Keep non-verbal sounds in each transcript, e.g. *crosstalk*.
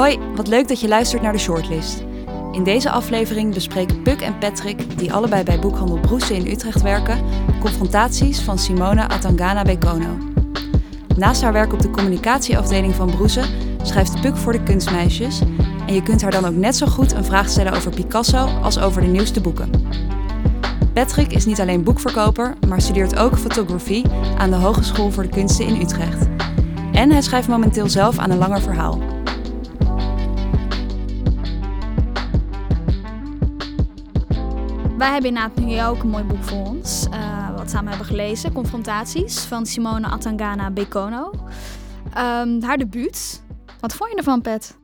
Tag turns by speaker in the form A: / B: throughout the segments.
A: Hoi, wat leuk dat je luistert naar de Shortlist. In deze aflevering bespreken Puk en Patrick, die allebei bij boekhandel Broesen in Utrecht werken, confrontaties van Simona Atangana Bekono. Naast haar werk op de communicatieafdeling van Broesen schrijft Puk voor de kunstmeisjes en je kunt haar dan ook net zo goed een vraag stellen over Picasso als over de nieuwste boeken. Patrick is niet alleen boekverkoper, maar studeert ook fotografie aan de Hogeschool voor de Kunsten in Utrecht. En hij schrijft momenteel zelf aan een langer verhaal.
B: Wij hebben inderdaad nu ook een mooi boek voor ons, uh, wat samen hebben gelezen. Confrontaties van Simone Atangana Bekono. Um, haar debuut. Wat vond je ervan, Pet?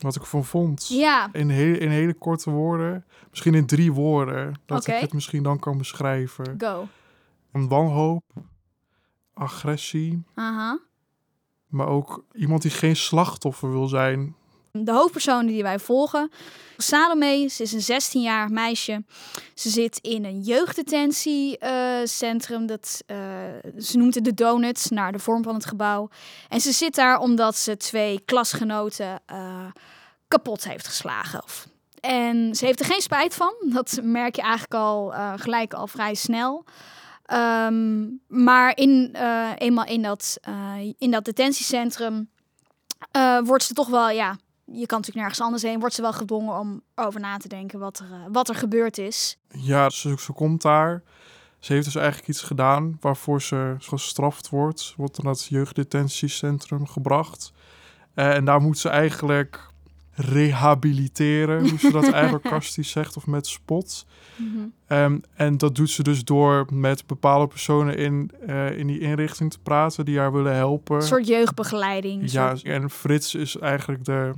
C: Wat ik ervan vond?
B: Ja.
C: In, hele, in hele korte woorden. Misschien in drie woorden. Dat ik het misschien dan kan beschrijven.
B: Go.
C: Een wanhoop. Agressie.
B: Aha.
C: Maar ook iemand die geen slachtoffer wil zijn.
B: De hoofdpersonen die wij volgen. Salome, ze is een 16 jaar meisje. Ze zit in een jeugddetentiecentrum. Uh, dat, uh, ze noemt het de Donuts, naar de vorm van het gebouw. En ze zit daar omdat ze twee klasgenoten uh, kapot heeft geslagen. En ze heeft er geen spijt van. Dat merk je eigenlijk al gelijk al vrij snel. Um, maar in, eenmaal in dat, in dat detentiecentrum wordt ze toch wel ja, je kan natuurlijk nergens anders heen, wordt ze wel gedwongen om over na te denken wat er, uh, wat er gebeurd is.
C: Ja, ze, ze komt daar. Ze heeft dus eigenlijk iets gedaan waarvoor ze gestraft wordt. Ze wordt naar het jeugddetentiecentrum gebracht. Uh, en daar moet ze eigenlijk rehabiliteren, hoe ze dat *laughs* eigenlijk kastisch zegt, of met spot. Mm -hmm. um, en dat doet ze dus door met bepaalde personen in, uh, in die inrichting te praten die haar willen helpen. Een
B: soort jeugdbegeleiding.
C: Ja,
B: soort...
C: en Frits is eigenlijk de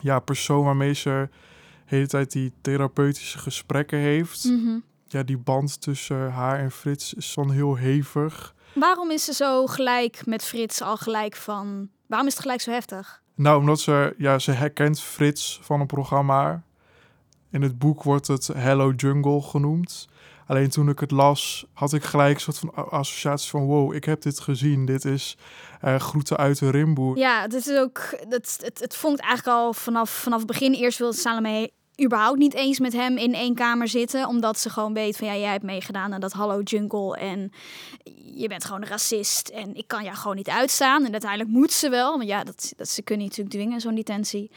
C: ja, persoon waarmee ze de hele tijd die therapeutische gesprekken heeft.
B: Mm -hmm.
C: Ja, die band tussen haar en Frits is dan heel hevig.
B: Waarom is ze zo gelijk met Frits al gelijk van... Waarom is het gelijk zo heftig?
C: Nou, omdat ze, ja, ze herkent Frits van een programma. In het boek wordt het Hello Jungle genoemd. Alleen toen ik het las, had ik gelijk een soort van associatie van... wow, ik heb dit gezien. Dit is uh, Groeten uit de Rimboe.
B: Ja, dit is ook... Dat, het, het vond eigenlijk al vanaf, vanaf het begin... Eerst wilde Salome überhaupt niet eens met hem in één kamer zitten. Omdat ze gewoon weet van... ja, jij hebt meegedaan aan dat Hallo Jungle... en je bent gewoon een racist... en ik kan jou gewoon niet uitstaan. En uiteindelijk moet ze wel. Want ja, dat, dat, ze kunnen natuurlijk dwingen, zo'n detentie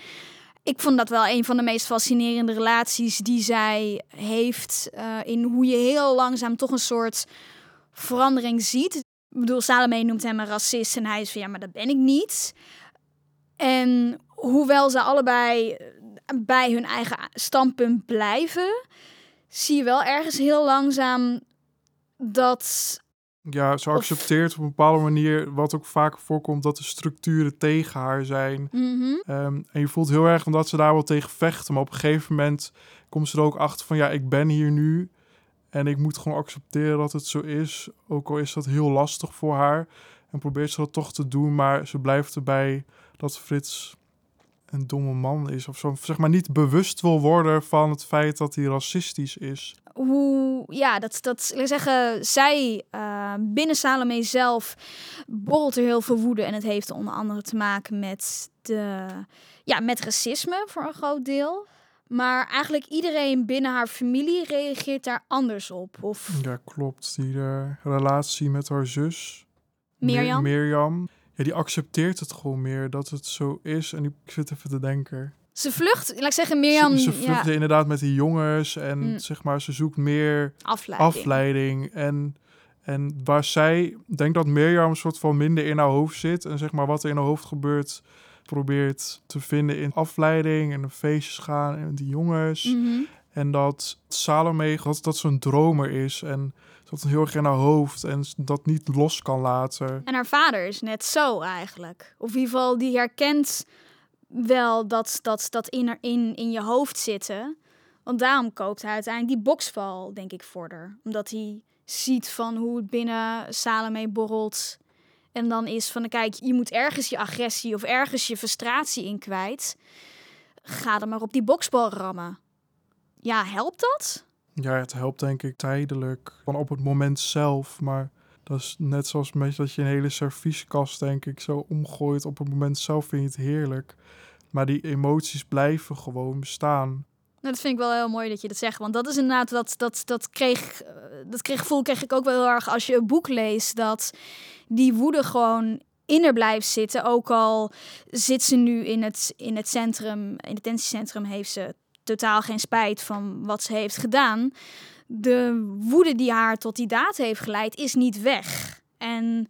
B: ik vond dat wel een van de meest fascinerende relaties die zij heeft. Uh, in hoe je heel langzaam toch een soort verandering ziet. Ik bedoel, Salome noemt hem een racist en hij is van ja, maar dat ben ik niet. En hoewel ze allebei bij hun eigen standpunt blijven, zie je wel ergens heel langzaam dat
C: ja, ze accepteert of... op een bepaalde manier, wat ook vaak voorkomt, dat de structuren tegen haar zijn.
B: Mm -hmm.
C: um, en je voelt heel erg omdat ze daar wel tegen vechten. Maar op een gegeven moment komt ze er ook achter van, ja, ik ben hier nu. En ik moet gewoon accepteren dat het zo is. Ook al is dat heel lastig voor haar. En probeert ze dat toch te doen. Maar ze blijft erbij dat Frits een domme man is. Of zo. Zeg maar niet bewust wil worden van het feit dat hij racistisch is
B: hoe, ja, dat, dat ik zeggen, zij uh, binnen Salome zelf borrelt er heel veel woede. En het heeft onder andere te maken met, de, ja, met racisme voor een groot deel. Maar eigenlijk iedereen binnen haar familie reageert daar anders op. Of...
C: Ja, klopt. Die uh, relatie met haar zus,
B: Mirjam.
C: Mirjam, ja, die accepteert het gewoon meer dat het zo is. En ik zit even te denken.
B: Ze vlucht, laat ik zeggen, Mirjam...
C: Ze, ze vlucht ja. inderdaad met die jongens en mm. zeg maar, ze zoekt meer
B: afleiding.
C: afleiding. En, en waar zij, denk dat Mirjam een soort van minder in haar hoofd zit en zeg maar wat er in haar hoofd gebeurt, probeert te vinden in afleiding en feestjes gaan en die jongens.
B: Mm -hmm.
C: En dat Salome, dat, dat ze een dromer is en dat heel erg in haar hoofd en dat niet los kan laten.
B: En haar vader is net zo eigenlijk. Of in ieder geval, die herkent wel dat, dat, dat in, in, in je hoofd zitten. Want daarom koopt hij uiteindelijk die boksval, denk ik, voor Omdat hij ziet van hoe het binnen Salome borrelt. En dan is van, kijk, je moet ergens je agressie of ergens je frustratie in kwijt. Ga dan maar op die boksbal rammen. Ja, helpt dat?
C: Ja, het helpt denk ik tijdelijk. Van op het moment zelf, maar... Dat is net zoals dat je een hele servieskast, denk ik, zo omgooit. Op het moment zelf vind je het heerlijk. Maar die emoties blijven gewoon bestaan.
B: Nou, dat vind ik wel heel mooi dat je dat zegt. Want dat is inderdaad, dat, dat, dat, kreeg, eh, dat kreeg gevoel kreeg ik ook wel heel erg als je een boek leest. Dat die woede gewoon in er blijft zitten. Ook al zit ze nu in het, in het centrum, in het detentiecentrum, heeft ze totaal geen spijt van wat ze heeft gedaan. De woede die haar tot die daad heeft geleid, is niet weg. En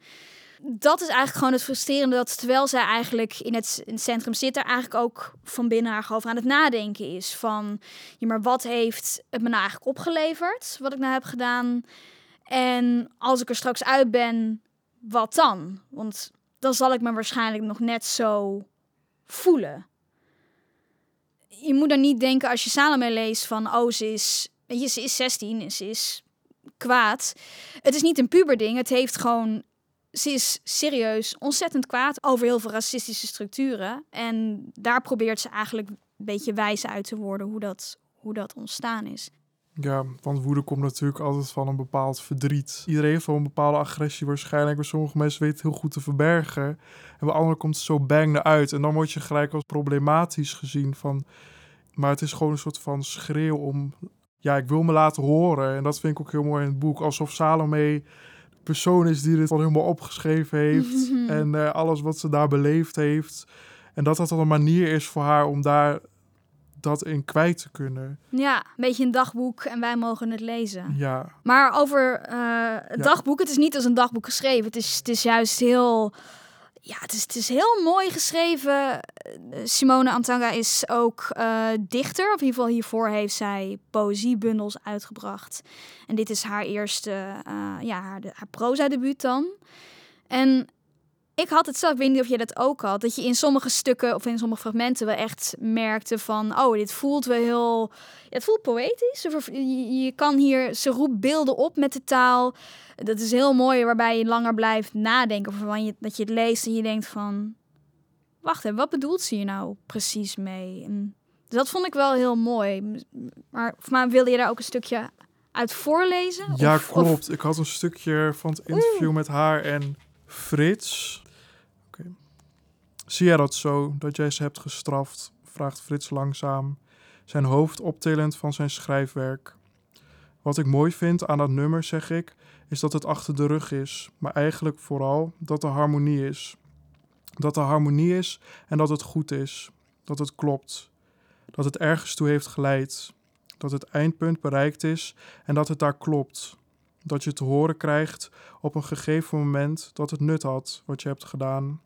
B: dat is eigenlijk gewoon het frustrerende. Dat terwijl zij eigenlijk in het, in het centrum zit, er eigenlijk ook van binnen haar over aan het nadenken is. Van, ja, maar wat heeft het me nou eigenlijk opgeleverd, wat ik nou heb gedaan? En als ik er straks uit ben, wat dan? Want dan zal ik me waarschijnlijk nog net zo voelen. Je moet dan niet denken als je Salome leest van, oh, ze is, je, ze is 16 en ze is kwaad. Het is niet een puberding, het heeft gewoon ze is serieus ontzettend kwaad over heel veel racistische structuren. En daar probeert ze eigenlijk een beetje wijs uit te worden hoe dat, hoe dat ontstaan is.
C: Ja, want woede komt natuurlijk altijd van een bepaald verdriet. Iedereen heeft wel een bepaalde agressie waarschijnlijk, maar sommige mensen weten het heel goed te verbergen. En bij anderen komt het zo bang eruit. En dan word je gelijk als problematisch gezien van... Maar het is gewoon een soort van schreeuw om... Ja, ik wil me laten horen. En dat vind ik ook heel mooi in het boek. Alsof Salome persoon is die dit al helemaal opgeschreven heeft. *laughs* en uh, alles wat ze daar beleefd heeft. En dat dat dan een manier is voor haar om daar dat in kwijt te kunnen.
B: Ja, een beetje een dagboek en wij mogen het lezen.
C: Ja.
B: Maar over uh, het dagboek, het is niet als een dagboek geschreven. Het is, het is juist heel ja, het is, het is heel mooi geschreven. Simone Antanga is ook uh, dichter. Of in ieder geval hiervoor heeft zij poëziebundels uitgebracht. En dit is haar eerste, uh, ja, haar, haar proza-debuut dan. En ik had het zelf, ik weet niet of je dat ook had, dat je in sommige stukken of in sommige fragmenten wel echt merkte van, oh, dit voelt wel heel, ja, het voelt poëtisch. Je, kan hier, ze roept beelden op met de taal. Dat is heel mooi, waarbij je langer blijft nadenken of van je, dat je het leest en je denkt van, wacht even, wat bedoelt ze hier nou precies mee? En dus dat vond ik wel heel mooi. Maar, maar wilde je daar ook een stukje uit voorlezen?
C: Ja, klopt. Ik had een stukje van het interview met haar en Frits. Zie jij dat zo, dat jij ze hebt gestraft? vraagt Frits langzaam, zijn hoofd optillend van zijn schrijfwerk. Wat ik mooi vind aan dat nummer, zeg ik, is dat het achter de rug is, maar eigenlijk vooral dat er harmonie is. Dat er harmonie is en dat het goed is, dat het klopt, dat het ergens toe heeft geleid, dat het eindpunt bereikt is en dat het daar klopt. Dat je te horen krijgt op een gegeven moment dat het nut had wat je hebt gedaan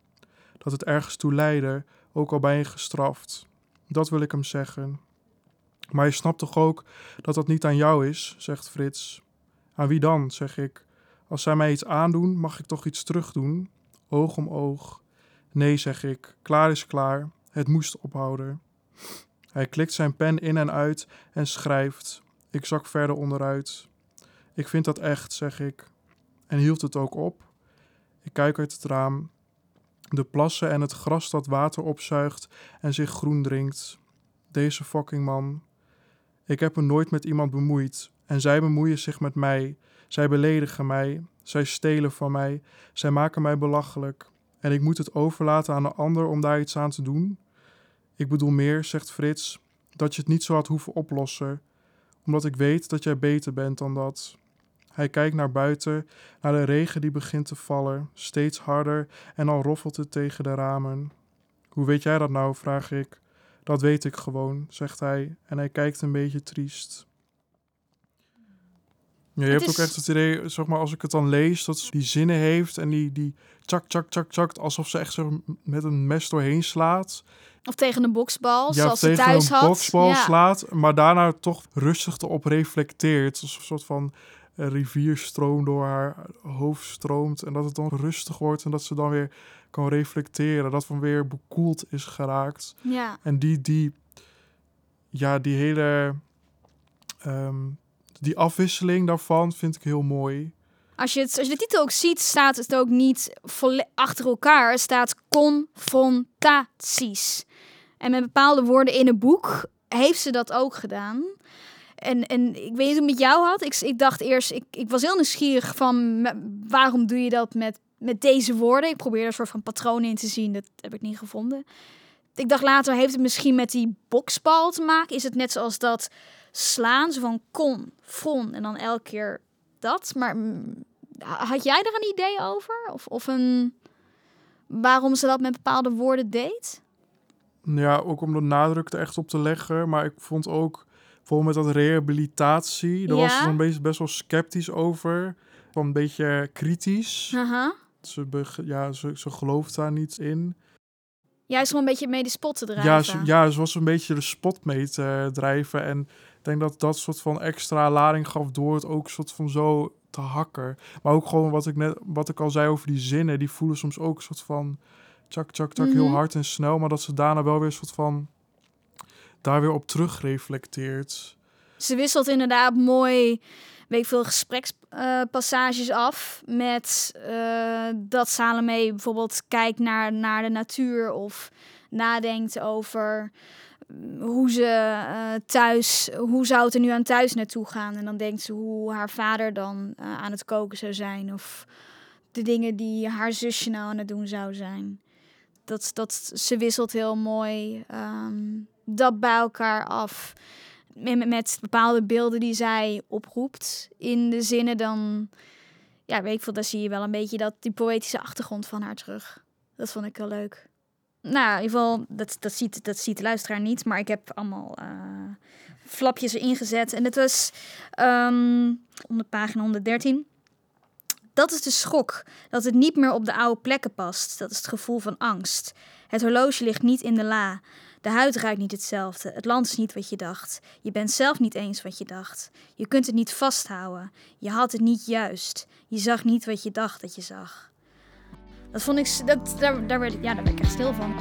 C: dat het ergens toe leidde, ook al ben je gestraft. Dat wil ik hem zeggen. Maar je snapt toch ook dat dat niet aan jou is, zegt Frits. Aan wie dan, zeg ik. Als zij mij iets aandoen, mag ik toch iets terugdoen? Oog om oog. Nee, zeg ik. Klaar is klaar. Het moest ophouden. Hij klikt zijn pen in en uit en schrijft. Ik zak verder onderuit. Ik vind dat echt, zeg ik. En hield het ook op. Ik kijk uit het raam de plassen en het gras dat water opzuigt en zich groen drinkt. Deze fucking man. Ik heb me nooit met iemand bemoeid en zij bemoeien zich met mij. Zij beledigen mij, zij stelen van mij, zij maken mij belachelijk. En ik moet het overlaten aan een ander om daar iets aan te doen? Ik bedoel meer, zegt Frits, dat je het niet zo had hoeven oplossen, omdat ik weet dat jij beter bent dan dat. Hij kijkt naar buiten, naar de regen die begint te vallen, steeds harder en al roffelt het tegen de ramen. Hoe weet jij dat nou? vraag ik. Dat weet ik gewoon, zegt hij en hij kijkt een beetje triest. Ja, je hebt ook echt het idee, zeg maar, als ik het dan lees, dat ze die zinnen heeft en die, die tjak, tjak, tjak, tjak, alsof ze echt zo met een mes doorheen slaat.
B: Of tegen een boksbal, ja, zoals
C: ze
B: thuis
C: had. een boksbal slaat, maar daarna toch rustig erop reflecteert. Als een soort van rivierstroom door haar hoofd stroomt. En dat het dan rustig wordt en dat ze dan weer kan reflecteren. Dat van weer bekoeld is geraakt.
B: Ja.
C: En die, die, ja, die hele, ehm, die afwisseling daarvan vind ik heel mooi.
B: Als je, het, als je de titel ook ziet, staat het ook niet achter elkaar. Het staat confrontaties. En met bepaalde woorden in een boek heeft ze dat ook gedaan. En, en ik weet niet hoe het met jou had. Ik, ik dacht eerst, ik, ik was heel nieuwsgierig van waarom doe je dat met, met deze woorden? Ik probeerde een soort van patroon in te zien. Dat heb ik niet gevonden. ik dacht later, heeft het misschien met die boksbal te maken? Is het net zoals dat slaan, zo van kon, von en dan elke keer dat? Maar mm, had jij er een idee over? Of, of een waarom ze dat met bepaalde woorden deed?
C: Ja, ook om de nadruk er echt op te leggen. Maar ik vond ook, bijvoorbeeld met dat rehabilitatie, daar was ze een beetje best wel sceptisch over. Van een beetje kritisch.
B: Haha.
C: Ze, beg- ja, ze, ze gelooft daar niet in.
B: Juist om een beetje mee de spot te drijven.
C: Ja ze, ja, ze was een beetje de spot mee te drijven. En ik denk dat dat soort van extra lading gaf door het ook soort van zo te hakken. Maar ook gewoon wat ik net, wat ik al zei over die zinnen, die voelen soms ook een soort van tjak, tjak, tjak, heel
B: Mhm.
C: hard en snel. Maar dat ze daarna wel weer een soort van daar weer op terug reflecteert.
B: Ze wisselt inderdaad mooi, weet veel, gesprekspassages af. Met eh, dat Salome bijvoorbeeld kijkt naar, naar de natuur of nadenkt over mm, hoe ze eh, thuis, hoe zou het er nu aan thuis naartoe gaan. En dan denkt ze hoe haar vader dan eh, aan het koken zou zijn. Of de dingen die haar zusje nou aan het doen zou zijn. Dat, dat, ze wisselt heel mooi ehm, dat bij elkaar af met, met- bepaalde beelden die zij oproept in de zinnen, dan ja, weet ik veel, daar zie je wel een beetje dat die poëtische achtergrond van haar terug. Dat vond ik wel leuk. Nou, in ieder geval, dat, dat, ziet, dat ziet de luisteraar niet, maar ik heb allemaal eh, flapjes erin gezet. En het was ehm onder pagina 113. Dat is de schok, dat het niet meer op de oude plekken past. Dat is het gevoel van angst. Het horloge ligt niet in de la. De huid ruikt niet hetzelfde. Het land is niet wat je dacht. Je bent zelf niet eens wat je dacht. Je kunt het niet vasthouden. Je had het niet juist. Je zag niet wat je dacht dat je zag. Dat vond ik. Dat, daar, daar, werd, ja, daar werd ik echt stil van.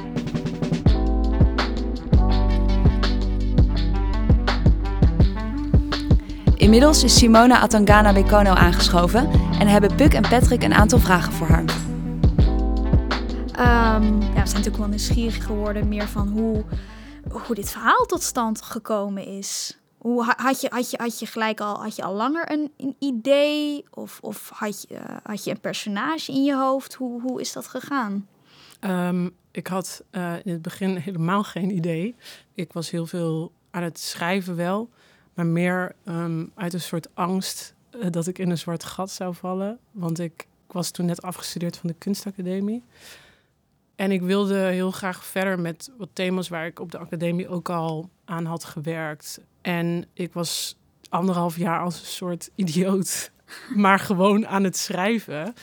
A: Inmiddels is Simona Atangana Bekono aangeschoven en hebben Puk en Patrick een aantal vragen voor haar.
B: Ehm, ja, we zijn natuurlijk wel nieuwsgierig geworden meer van hoe, hoe dit verhaal tot stand gekomen is. Hoe, ha- had, je, had, je, had je gelijk al, had je al langer een, een idee? Of, of had, je, had je een personage in je hoofd? Hoe, hoe is dat gegaan?
D: Ehm, ik had eh, in het begin helemaal geen idee. Ik was heel veel aan het schrijven wel, maar meer ehm, uit een soort angst eh, dat ik in een zwart gat zou vallen. Want ik was toen net afgestudeerd van de kunstacademie. En ik wilde heel graag verder met wat thema's waar ik op de academie ook al aan had gewerkt. En ik was anderhalf jaar als een soort idioot, *laughs* maar gewoon aan het schrijven.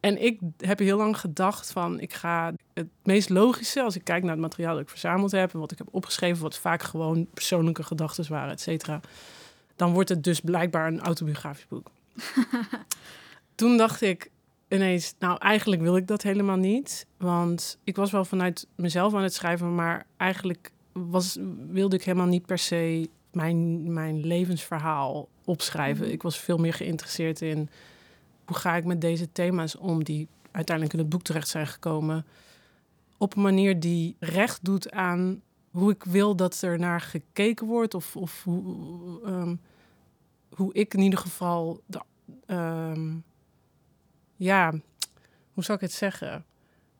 D: En ik heb heel lang gedacht van, ik ga het meest logische, als ik kijk naar het materiaal dat ik verzameld heb en wat ik heb opgeschreven, wat vaak gewoon persoonlijke gedachten waren, et cetera, dan wordt het dus blijkbaar een autobiografisch boek. *laughs* Toen dacht ik ineens, nou eigenlijk wil ik dat helemaal niet, want ik was wel vanuit mezelf aan het schrijven, maar eigenlijk was, wilde ik helemaal niet per se mijn, mijn levensverhaal opschrijven.
B: Mhm.
D: Ik was veel meer geïnteresseerd in hoe ga ik met deze thema's om die uiteindelijk in het boek terecht zijn gekomen. Op een manier die recht doet aan hoe ik wil dat er naar gekeken wordt. Of, of hoe, ehm, hoe ik in ieder geval. De, ehm, ja, hoe zou ik het zeggen?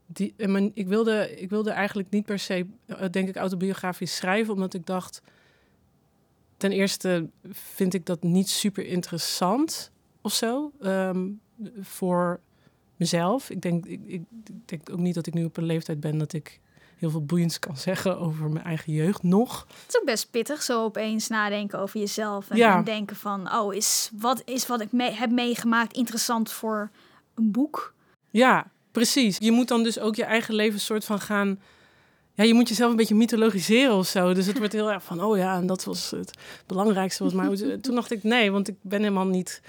D: Die, eh, mijn- ik, wilde, ik wilde eigenlijk niet per se, eh, denk ik, autobiografisch schrijven, omdat ik dacht. Ten eerste vind ik dat niet super interessant of zo ehm, voor mezelf. Ik denk, ik, ik denk ook niet dat ik nu op een leeftijd ben dat ik heel veel boeiends kan *laughs* zeggen over mijn eigen jeugd nog.
B: Het is ook best pittig zo opeens nadenken over jezelf. En,
D: Ja.
B: en denken van, oh, is wat, is wat ik heb meegemaakt interessant voor een boek?
D: Ja, precies. Je moet dan dus ook je eigen leven soort van gaan. Ja, je moet jezelf een beetje mythologiseren of zo. Dus het wordt heel erg van, oh ja, en dat was het belangrijkste. Was maar toen dacht ik, nee, want ik ben helemaal niet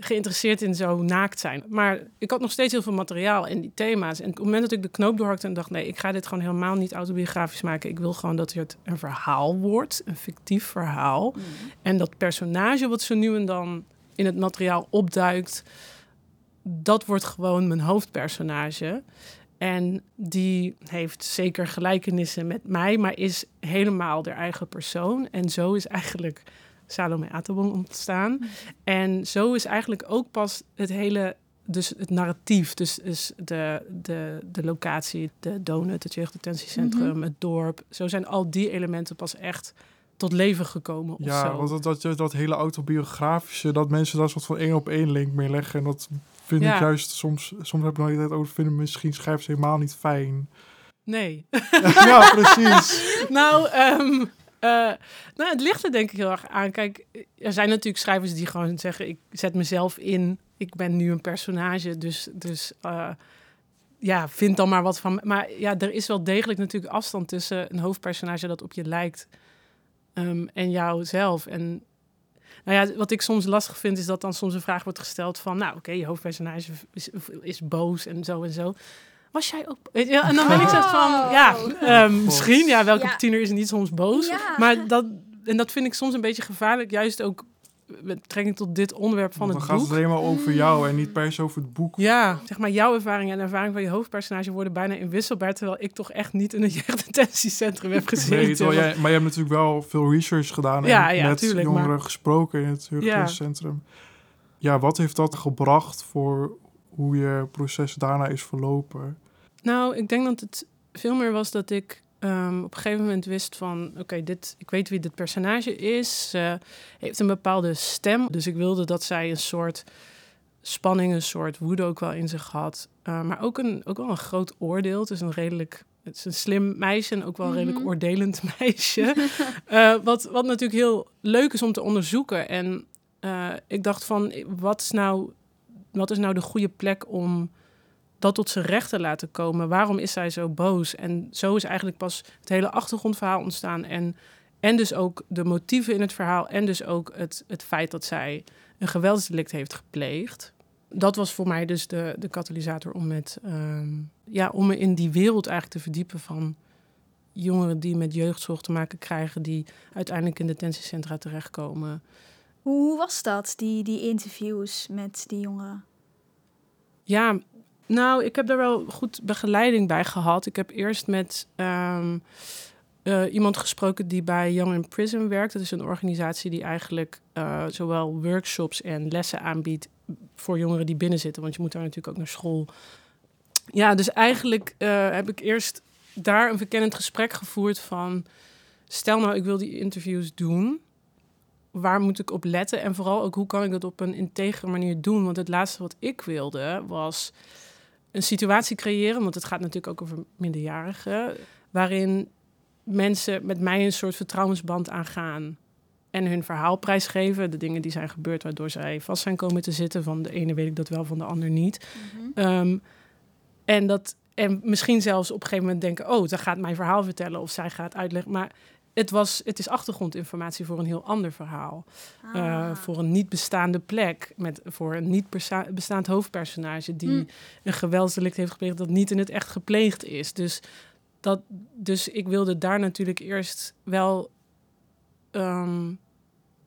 D: geïnteresseerd in zo naakt zijn. Maar ik had nog steeds heel veel materiaal en die thema's. En op het moment dat ik de knoop doorhakte en dacht... nee, ik ga dit gewoon helemaal niet autobiografisch maken. Ik wil gewoon dat het een verhaal wordt, een fictief verhaal. En dat personage wat zo nu en dan in het materiaal opduikt... dat wordt gewoon mijn hoofdpersonage. En die heeft zeker gelijkenissen met mij... maar is helemaal de eigen persoon. En zo is eigenlijk... Salome Atebong ontstaan. En zo is eigenlijk ook pas het hele dus het narratief, dus, dus de, de, de locatie, de donut, het jeugddetentiecentrum,
B: Mhm.
D: het dorp. Zo zijn al die elementen pas echt tot leven gekomen of
C: Ja,
D: zo.
C: want dat, dat, dat, dat hele autobiografische, dat mensen daar soort van één op één link mee leggen. En dat vind
D: Ja.
C: ik juist soms, soms heb ik nog het over, vinden misschien schrijven ze helemaal niet fijn.
D: Nee. *laughs*
C: ja, precies. *laughs*
D: nou, ehm, eh, nou, het ligt er denk ik heel erg aan. Kijk, er zijn natuurlijk schrijvers die gewoon zeggen: ik zet mezelf in. Ik ben nu een personage, dus, dus eh, ja, vind dan maar wat van. Maar ja, er is wel degelijk natuurlijk afstand tussen een hoofdpersonage dat op je lijkt ehm, en jouzelf. En nou ja, wat ik soms lastig vind, is dat dan soms een vraag wordt gesteld van: nou, oké, je hoofdpersonage is, is boos en zo en zo. Was jij ook? Je, en dan ben ik zo van, ja, ehm, misschien, ja, welke
B: Ja.
D: tiener is niet soms boos?
B: Ja.
D: Maar dat, en dat vind ik soms een beetje gevaarlijk, juist ook met betrekking tot dit onderwerp van het
C: dan gaat
D: boek.
C: het alleen maar over jou en niet per se over het boek.
D: Ja, zeg maar, jouw ervaring en de ervaring van je hoofdpersonage worden bijna inwisselbaar, terwijl ik toch echt niet in een *laughs* jeugddetentiecentrum heb gezeten.
C: Nee, terwijl jij, maar je hebt natuurlijk wel veel research gedaan
D: Ja,
C: en
D: ja,
C: met
D: tuurlijk,
C: jongeren
D: maar-
C: gesproken in het jeugdcentrum. Ja. wat heeft dat gebracht voor hoe je proces daarna is verlopen?
D: Nou, ik denk dat het veel meer was dat ik ehm, op een gegeven moment wist van... oké, dit, ik weet wie dit personage is. Ze heeft een bepaalde stem. Dus ik wilde dat zij een soort spanning, een soort woede ook wel in zich had. Uh, maar ook, een, ook wel een groot oordeel. Het is een redelijk... Het is een slim meisje en ook wel een redelijk
B: Mhm.
D: oordelend *laughs* meisje. Uh, *laughs* wat, wat natuurlijk heel leuk is om te onderzoeken. En uh, ik dacht van, wat is nou, wat is nou de goede plek om dat tot zijn recht te laten komen. Waarom is zij zo boos? En zo is eigenlijk pas het hele achtergrondverhaal ontstaan. En, en dus ook de motieven in het verhaal. En dus ook het, het feit dat zij een geweldsdelict heeft gepleegd. Dat was voor mij dus de, de katalysator om, met, um, ja, om me in die wereld eigenlijk te verdiepen van jongeren die met jeugdzorg te maken krijgen, die uiteindelijk in detentiecentra terechtkomen.
B: Hoe was dat, die, die interviews met die jongeren?
D: Ja, nou, ik heb daar wel goed begeleiding bij gehad. Ik heb eerst met um, uh, iemand gesproken die bij Young in Prison werkt. Dat is een organisatie die eigenlijk uh, zowel workshops en lessen aanbiedt voor jongeren die binnen zitten. Want je moet daar natuurlijk ook naar school. Ja, dus eigenlijk uh, heb ik eerst daar een verkennend gesprek gevoerd van... stel nou, ik wil die interviews doen. Waar moet ik op letten? En vooral ook, hoe kan ik dat op een integere manier doen? Want het laatste wat ik wilde was een situatie creëren, want het gaat natuurlijk ook over minderjarigen, waarin mensen met mij een soort vertrouwensband aangaan en hun verhaal prijsgeven, de dingen die zijn gebeurd waardoor zij vast zijn komen te zitten. Van de ene weet ik dat wel, van de ander niet. Mm-hmm. Um, en dat en misschien zelfs op een gegeven moment denken, oh, zij gaat mijn verhaal vertellen of zij gaat uitleggen, maar het, was, het is achtergrondinformatie voor een heel ander verhaal. Ah. Uh, voor een niet bestaande plek. Met, voor een niet bestaand hoofdpersonage die mm. een geweldsdelict heeft gepleegd dat niet in het echt gepleegd is. Dus, dat, dus ik wilde daar natuurlijk eerst wel um,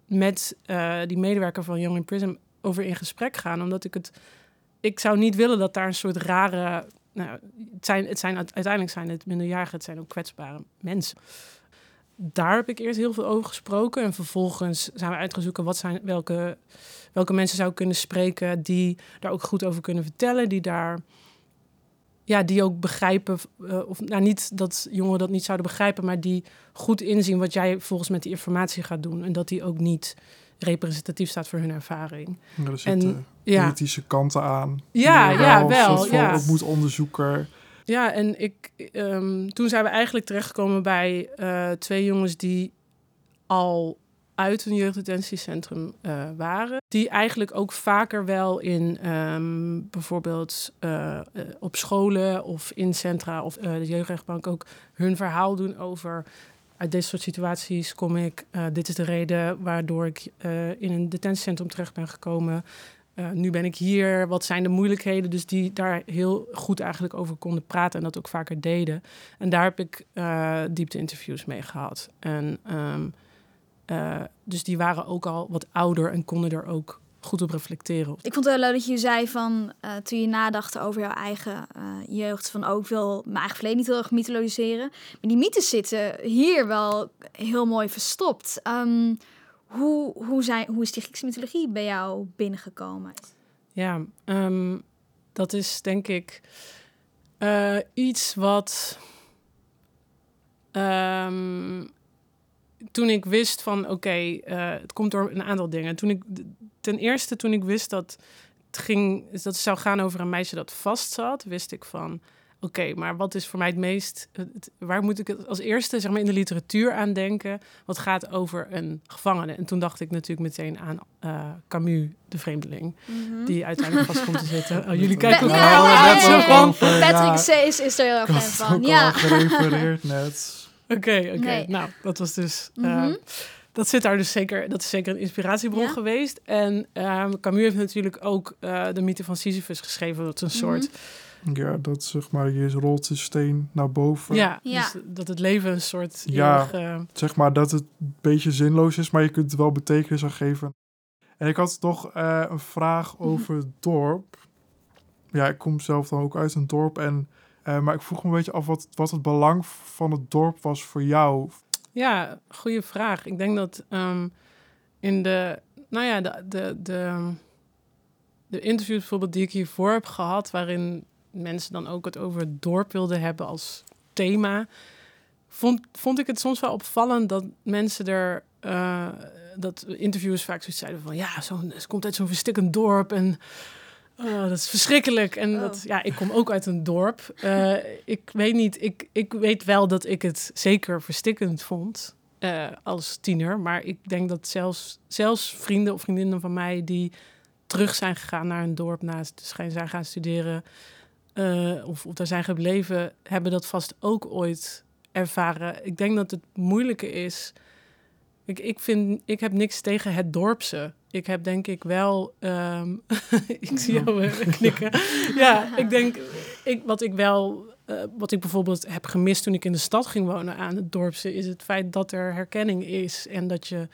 D: met uh, die medewerker van Young in Prison over in gesprek gaan. Omdat ik het. Ik zou niet willen dat daar een soort rare. Nou, het zijn, het zijn, uiteindelijk zijn het minderjarigen, het zijn ook kwetsbare mensen daar heb ik eerst heel veel over gesproken. En vervolgens zijn we uitgezoeken wat zijn, welke, welke mensen zou kunnen spreken die daar ook goed over kunnen vertellen. Die daar ja, die ook begrijpen, uh, of nou niet dat jongeren dat niet zouden begrijpen, maar die goed inzien wat jij volgens met die informatie gaat doen. En dat die ook niet representatief staat voor hun ervaring.
C: Ja, er zitten en, ja. kanten aan.
D: Ja, ja, wel.
C: Van,
D: ja.
C: Moet onderzoeker.
D: Ja, en ik, um, toen zijn we eigenlijk terechtgekomen bij uh, twee jongens die al uit een jeugddetentiecentrum uh, waren. Die eigenlijk ook vaker wel in um, bijvoorbeeld uh, op scholen of in centra of de jeugdrechtbank ook hun verhaal doen over. Uit dit soort situaties kom ik. dit is de reden waardoor ik in een detentiecentrum terecht ben gekomen. Uh, nu ben ik hier, wat zijn de moeilijkheden? Dus die daar heel goed eigenlijk over konden praten en dat ook vaker deden. En daar heb ik uh, diepte-interviews mee gehad. En um, uh, dus die waren ook al wat ouder en konden er ook goed op reflecteren.
B: Ik vond het wel leuk dat je zei van toen je nadacht over jouw eigen jeugd, van ook wil mijn eigen verleden niet heel erg mythologiseren. Maar die mythes zitten hier wel heel mooi verstopt. Um, hoe, hoe, zijn, hoe is die Griekse mythologie bij jou binnengekomen?
D: Ja, um, dat is denk ik eh, iets wat. ehm, toen ik wist van oké, eh, het komt door een aantal dingen. Toen ik ten eerste toen ik wist dat het ging, dat het zou gaan over een meisje dat vast zat, wist ik van oké, maar wat is voor mij het meest, het- waar moet ik het als eerste zeg maar in de literatuur aan denken? Wat gaat over een gevangene? En toen dacht ik natuurlijk meteen aan eh, Camus, de vreemdeling,
B: Mhm.
D: die uiteindelijk vast komt te zitten. *laughs* Oh, jullie kijken ook
B: Ja, ja, ja, ja. Patrick C. is, is er heel erg fan van. Ja.
C: gerefereerd net.
D: Oké, oké.
B: Nee.
D: Nou, dat was dus. eh,
B: Mhm.
D: dat zit daar dus zeker. Dat is zeker een inspiratiebron
B: Ja.
D: geweest. En ehm, Camus heeft natuurlijk ook eh, de mythe van Sisyphus geschreven. Dat is een
B: Mhm.
D: soort.
C: Ja, dat zeg maar, je rolt de steen naar boven.
D: Ja,
B: Ja.
D: Dus dat het leven een soort.
C: Ja. Zeg maar dat het een beetje zinloos is, maar je kunt er wel betekenis aan geven. En ik had nog eh, een vraag
B: Mhm.
C: over het dorp. Ja, ik kom zelf dan ook uit een dorp. En, eh, maar ik vroeg me een beetje af wat, wat het belang van het dorp was voor jou.
D: Ja, goede vraag. Ik denk dat ehm, in de, nou ja, de, de, de, de interviews bijvoorbeeld die ik hiervoor heb gehad, waarin mensen dan ook het over het dorp wilden hebben als thema, vond, vond ik het soms wel opvallend dat mensen er, eh, dat interviewers vaak zoiets zeiden van, ja, zo'n, ze komt uit zo'n verstikkend dorp en oh, dat is verschrikkelijk. En
B: Oh.
D: dat, ja, ik kom ook uit een dorp. Eh, ik weet niet, ik, ik weet wel dat ik het zeker verstikkend vond eh, als tiener. Maar ik denk dat zelfs, zelfs vrienden of vriendinnen van mij die terug zijn gegaan naar een dorp naast schijn zijn gaan studeren eh, of, of daar zijn gebleven, hebben dat vast ook ooit ervaren. Ik denk dat het moeilijke is. Ik, ik, vind, ik heb niks tegen het dorpse. Ik heb denk ik wel. ehm, *laughs* ik zie jou knikken. *laughs* ja, ik denk. Ik, wat ik wel. eh, wat ik bijvoorbeeld heb gemist toen ik in de stad ging wonen aan het dorpse, is het feit dat er herkenning is en dat je.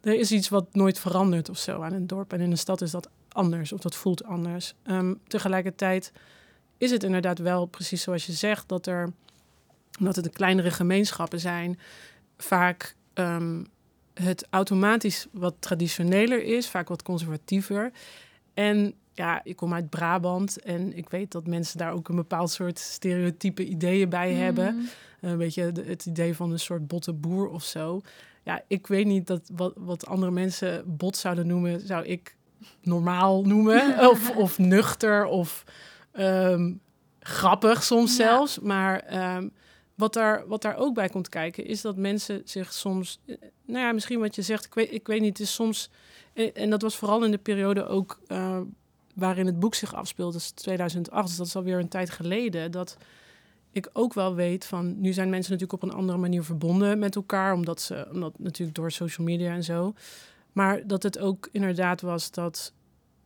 D: Er is iets wat nooit verandert of zo aan een dorp. En in de stad is dat anders of dat voelt anders. Ehm, tegelijkertijd is het inderdaad wel precies zoals je zegt, dat er, omdat het de kleinere gemeenschappen zijn, vaak ehm, het automatisch wat traditioneler is, vaak wat conservatiever. En ja, ik kom uit Brabant en ik weet dat mensen daar ook een bepaald soort stereotype ideeën bij hebben.
B: Mhm.
D: Een beetje het idee van een soort botte boer of zo. Ja, ik weet niet dat wat, wat andere mensen bot zouden noemen, zou ik normaal noemen. *laughs* of, of nuchter of ehm, grappig soms
B: Ja.
D: zelfs. Maar ehm, wat, daar, wat daar ook bij komt kijken, is dat mensen zich soms... eh, Nou ja, misschien wat je zegt, ik weet, ik weet niet, het is soms... En, en dat was vooral in de periode ook eh, waarin het boek zich afspeelt, is 2008, dus dat is alweer een tijd geleden, dat ik ook wel weet van, nu zijn mensen natuurlijk op een andere manier verbonden met elkaar, omdat ze, omdat natuurlijk door social media en zo. Maar dat het ook inderdaad was dat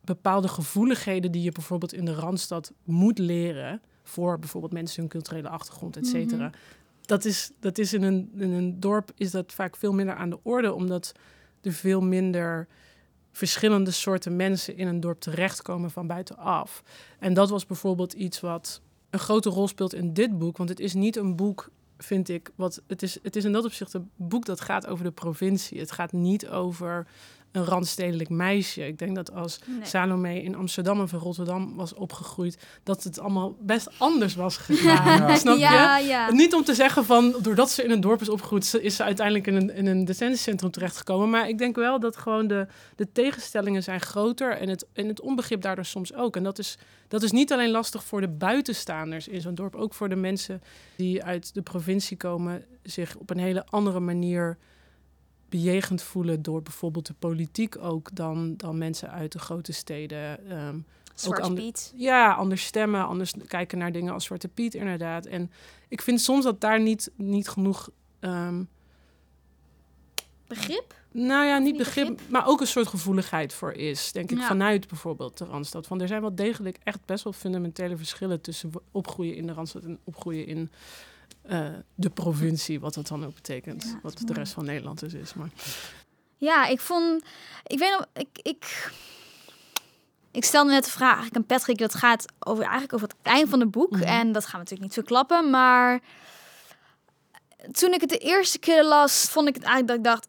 D: bepaalde gevoeligheden die je bijvoorbeeld in de Randstad moet leren, voor bijvoorbeeld mensen hun culturele achtergrond, et cetera.
B: Mhm.
D: Dat is, dat is in, een, in een dorp is dat vaak veel minder aan de orde, omdat er veel minder verschillende soorten mensen in een dorp terechtkomen van buitenaf. En dat was bijvoorbeeld iets wat een grote rol speelt in dit boek. Want het is niet een boek, vind ik, wat het is, het is in dat opzicht een boek dat gaat over de provincie. Het gaat niet over een randstedelijk meisje. Ik denk dat als
B: Nee.
D: Salome in Amsterdam of in Rotterdam was opgegroeid, dat het allemaal best anders was *laughs* gegaan.
C: Ja.
D: Snap je?
B: ja, ja.
D: Niet om te zeggen van, doordat ze in een dorp is opgegroeid, is ze uiteindelijk in een, in een detentiecentrum terechtgekomen. Maar ik denk wel dat gewoon de, de tegenstellingen zijn groter en het, en het onbegrip daardoor soms ook. En dat is, dat is niet alleen lastig voor de buitenstaanders in zo'n dorp, ook voor de mensen die uit de provincie komen, zich op een hele andere manier bejegend voelen door bijvoorbeeld de politiek ook dan, dan mensen uit de grote steden. ehm,
B: Zwarte
D: ander-
B: Piet.
D: ja, anders stemmen, anders kijken naar dingen als Zwarte Piet, inderdaad. En ik vind soms dat daar niet, niet genoeg, ehm,
B: Begrip?
D: nou ja, niet begrip,
B: begrip?
D: maar ook een soort gevoeligheid voor is, denk ik,
B: Ja.
D: vanuit bijvoorbeeld de Randstad. Want er zijn wel degelijk echt best wel fundamentele verschillen tussen opgroeien in de Randstad en opgroeien in eh, de provincie, wat dat dan ook betekent.
B: Ja,
D: wat de rest van Nederland dus is. Maar
B: Ja, ik vond... Ik weet nog... Ik, ik, ik stelde net de vraag eigenlijk aan Patrick. Dat gaat over, eigenlijk over het einde van het boek.
D: Mhm.
B: En dat gaan we natuurlijk niet verklappen. Maar toen ik het de eerste keer las, vond ik het eigenlijk dat ik dacht...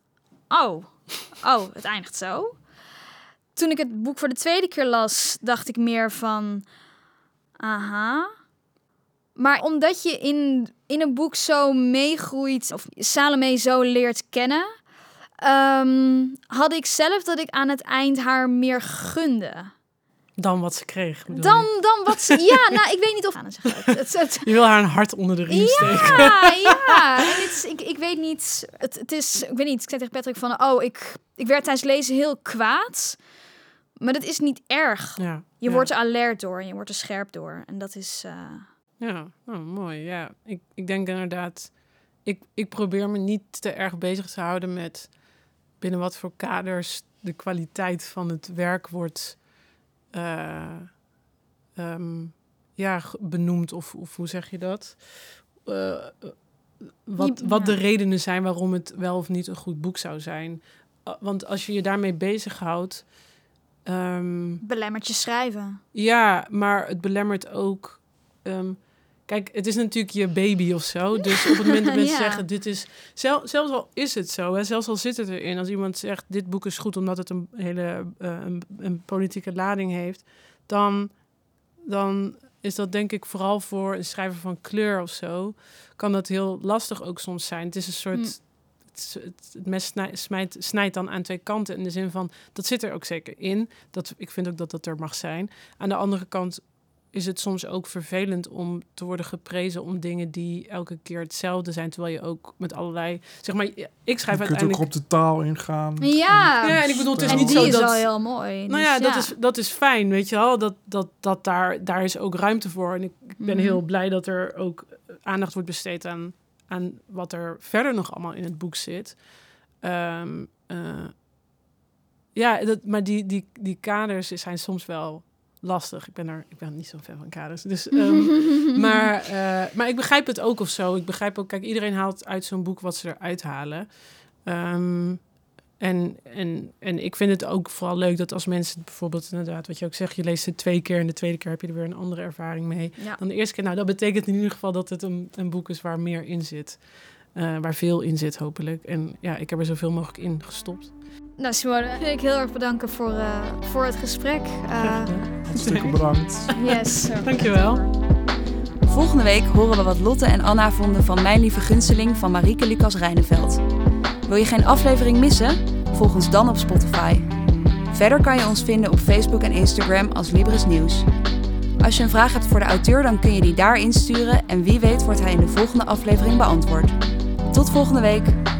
B: Oh, oh, het eindigt zo. Toen ik het boek voor de tweede keer las, dacht ik meer van... Aha. Maar omdat je in, in een boek zo meegroeit, of Salome zo leert kennen, ehm, had ik zelf dat ik aan het eind haar meer gunde.
D: Dan wat ze kreeg.
B: Dan,
D: je?
B: dan wat ze. Ja, *laughs* nou, ik weet niet of. Het, het, het,
D: Je wil haar een hart onder de riem steken.
B: ja, ja. *laughs* En het is, ik, ik weet niet. Het, het is. Ik weet niet. Ik zei tegen Patrick van. Oh, ik, ik werd tijdens lezen heel kwaad. Maar dat is niet erg.
D: Ja,
B: Je
D: ja.
B: wordt er alert door en je wordt er scherp door. En dat is. eh,
D: Ja, oh, mooi. Ja, ik, ik denk inderdaad... Ik, ik probeer me niet te erg bezig te houden met... binnen wat voor kaders de kwaliteit van het werk wordt... eh, ehm, ja, benoemd. Of, of hoe zeg je dat? Eh, wat, wat de redenen zijn waarom het wel of niet een goed boek zou zijn. Uh, Want als je je daarmee bezighoudt... ehm,
B: belemmert je schrijven.
D: ja, maar het belemmert ook. ehm, kijk, het is natuurlijk je baby of zo. Dus op het moment dat *laughs* mensen
B: Ja.
D: zeggen: dit is. Zel, zelfs al is het zo, hè, zelfs al zit het erin. Als iemand zegt: dit boek is goed omdat het een hele eh, een, een politieke lading heeft. Dan, dan is dat denk ik vooral voor een schrijver van kleur of zo. Kan dat heel lastig ook soms zijn. Het is een soort.
B: Hm.
D: Het, het, mes snij- smijt, snijdt dan aan twee kanten. In de zin van, dat zit er ook zeker in. Dat, ik vind ook dat dat er mag zijn. Aan de andere kant is het soms ook vervelend om te worden geprezen om dingen die elke keer hetzelfde zijn. Terwijl je ook met allerlei, zeg maar, ik schrijf
C: Je kunt ook
D: uiteindelijk...
C: op de taal ingaan.
B: Ja.
D: Ja, en ik bedoel, het is
B: en
D: niet
B: die
D: zo
B: is
D: dat-
B: al heel mooi.
D: Nou
B: Dus
D: ja, dat, Is, dat is fijn, weet je wel. Dat, dat, dat daar, daar is ook ruimte voor. En ik, ik ben
B: Mhm.
D: heel blij dat er ook aandacht wordt besteed aan, aan wat er verder nog allemaal in het boek zit. Ehm, eh, ja, dat, maar die, die, die kaders zijn soms wel lastig. Ik ben, er, ik ben niet zo'n fan van kaders. Dus, ehm, *laughs* maar, eh, maar ik begrijp het ook of zo. Ik begrijp ook, kijk, iedereen haalt uit zo'n boek wat ze eruit halen. Ehm, en, en, en ik vind het ook vooral leuk dat als mensen bijvoorbeeld inderdaad, wat je ook zegt, je leest het twee keer en de tweede keer heb je er weer een andere ervaring mee
B: Ja.
D: dan de eerste keer. Nou, dat betekent in ieder geval dat het een, een boek is waar meer in zit. Eh, waar veel in zit, hopelijk. En ja, ik heb er zoveel mogelijk in gestopt.
B: Nou, Simone, *laughs* wil ik heel erg bedanken voor, eh, voor het gesprek. Eh, *laughs*
C: Hartstikke bedankt.
B: yes. *laughs*
D: Dankjewel.
A: Volgende week horen we wat Lotte en Anna vonden van Mijn Lieve Gunsteling van Marieke Lucas Rijneveld. Wil je geen aflevering missen? Volg ons dan op Spotify. Verder kan je ons vinden op Facebook en Instagram als Libris Nieuws. Als je een vraag hebt voor de auteur, dan kun je die daar insturen en wie weet wordt hij in de volgende aflevering beantwoord. Tot volgende week!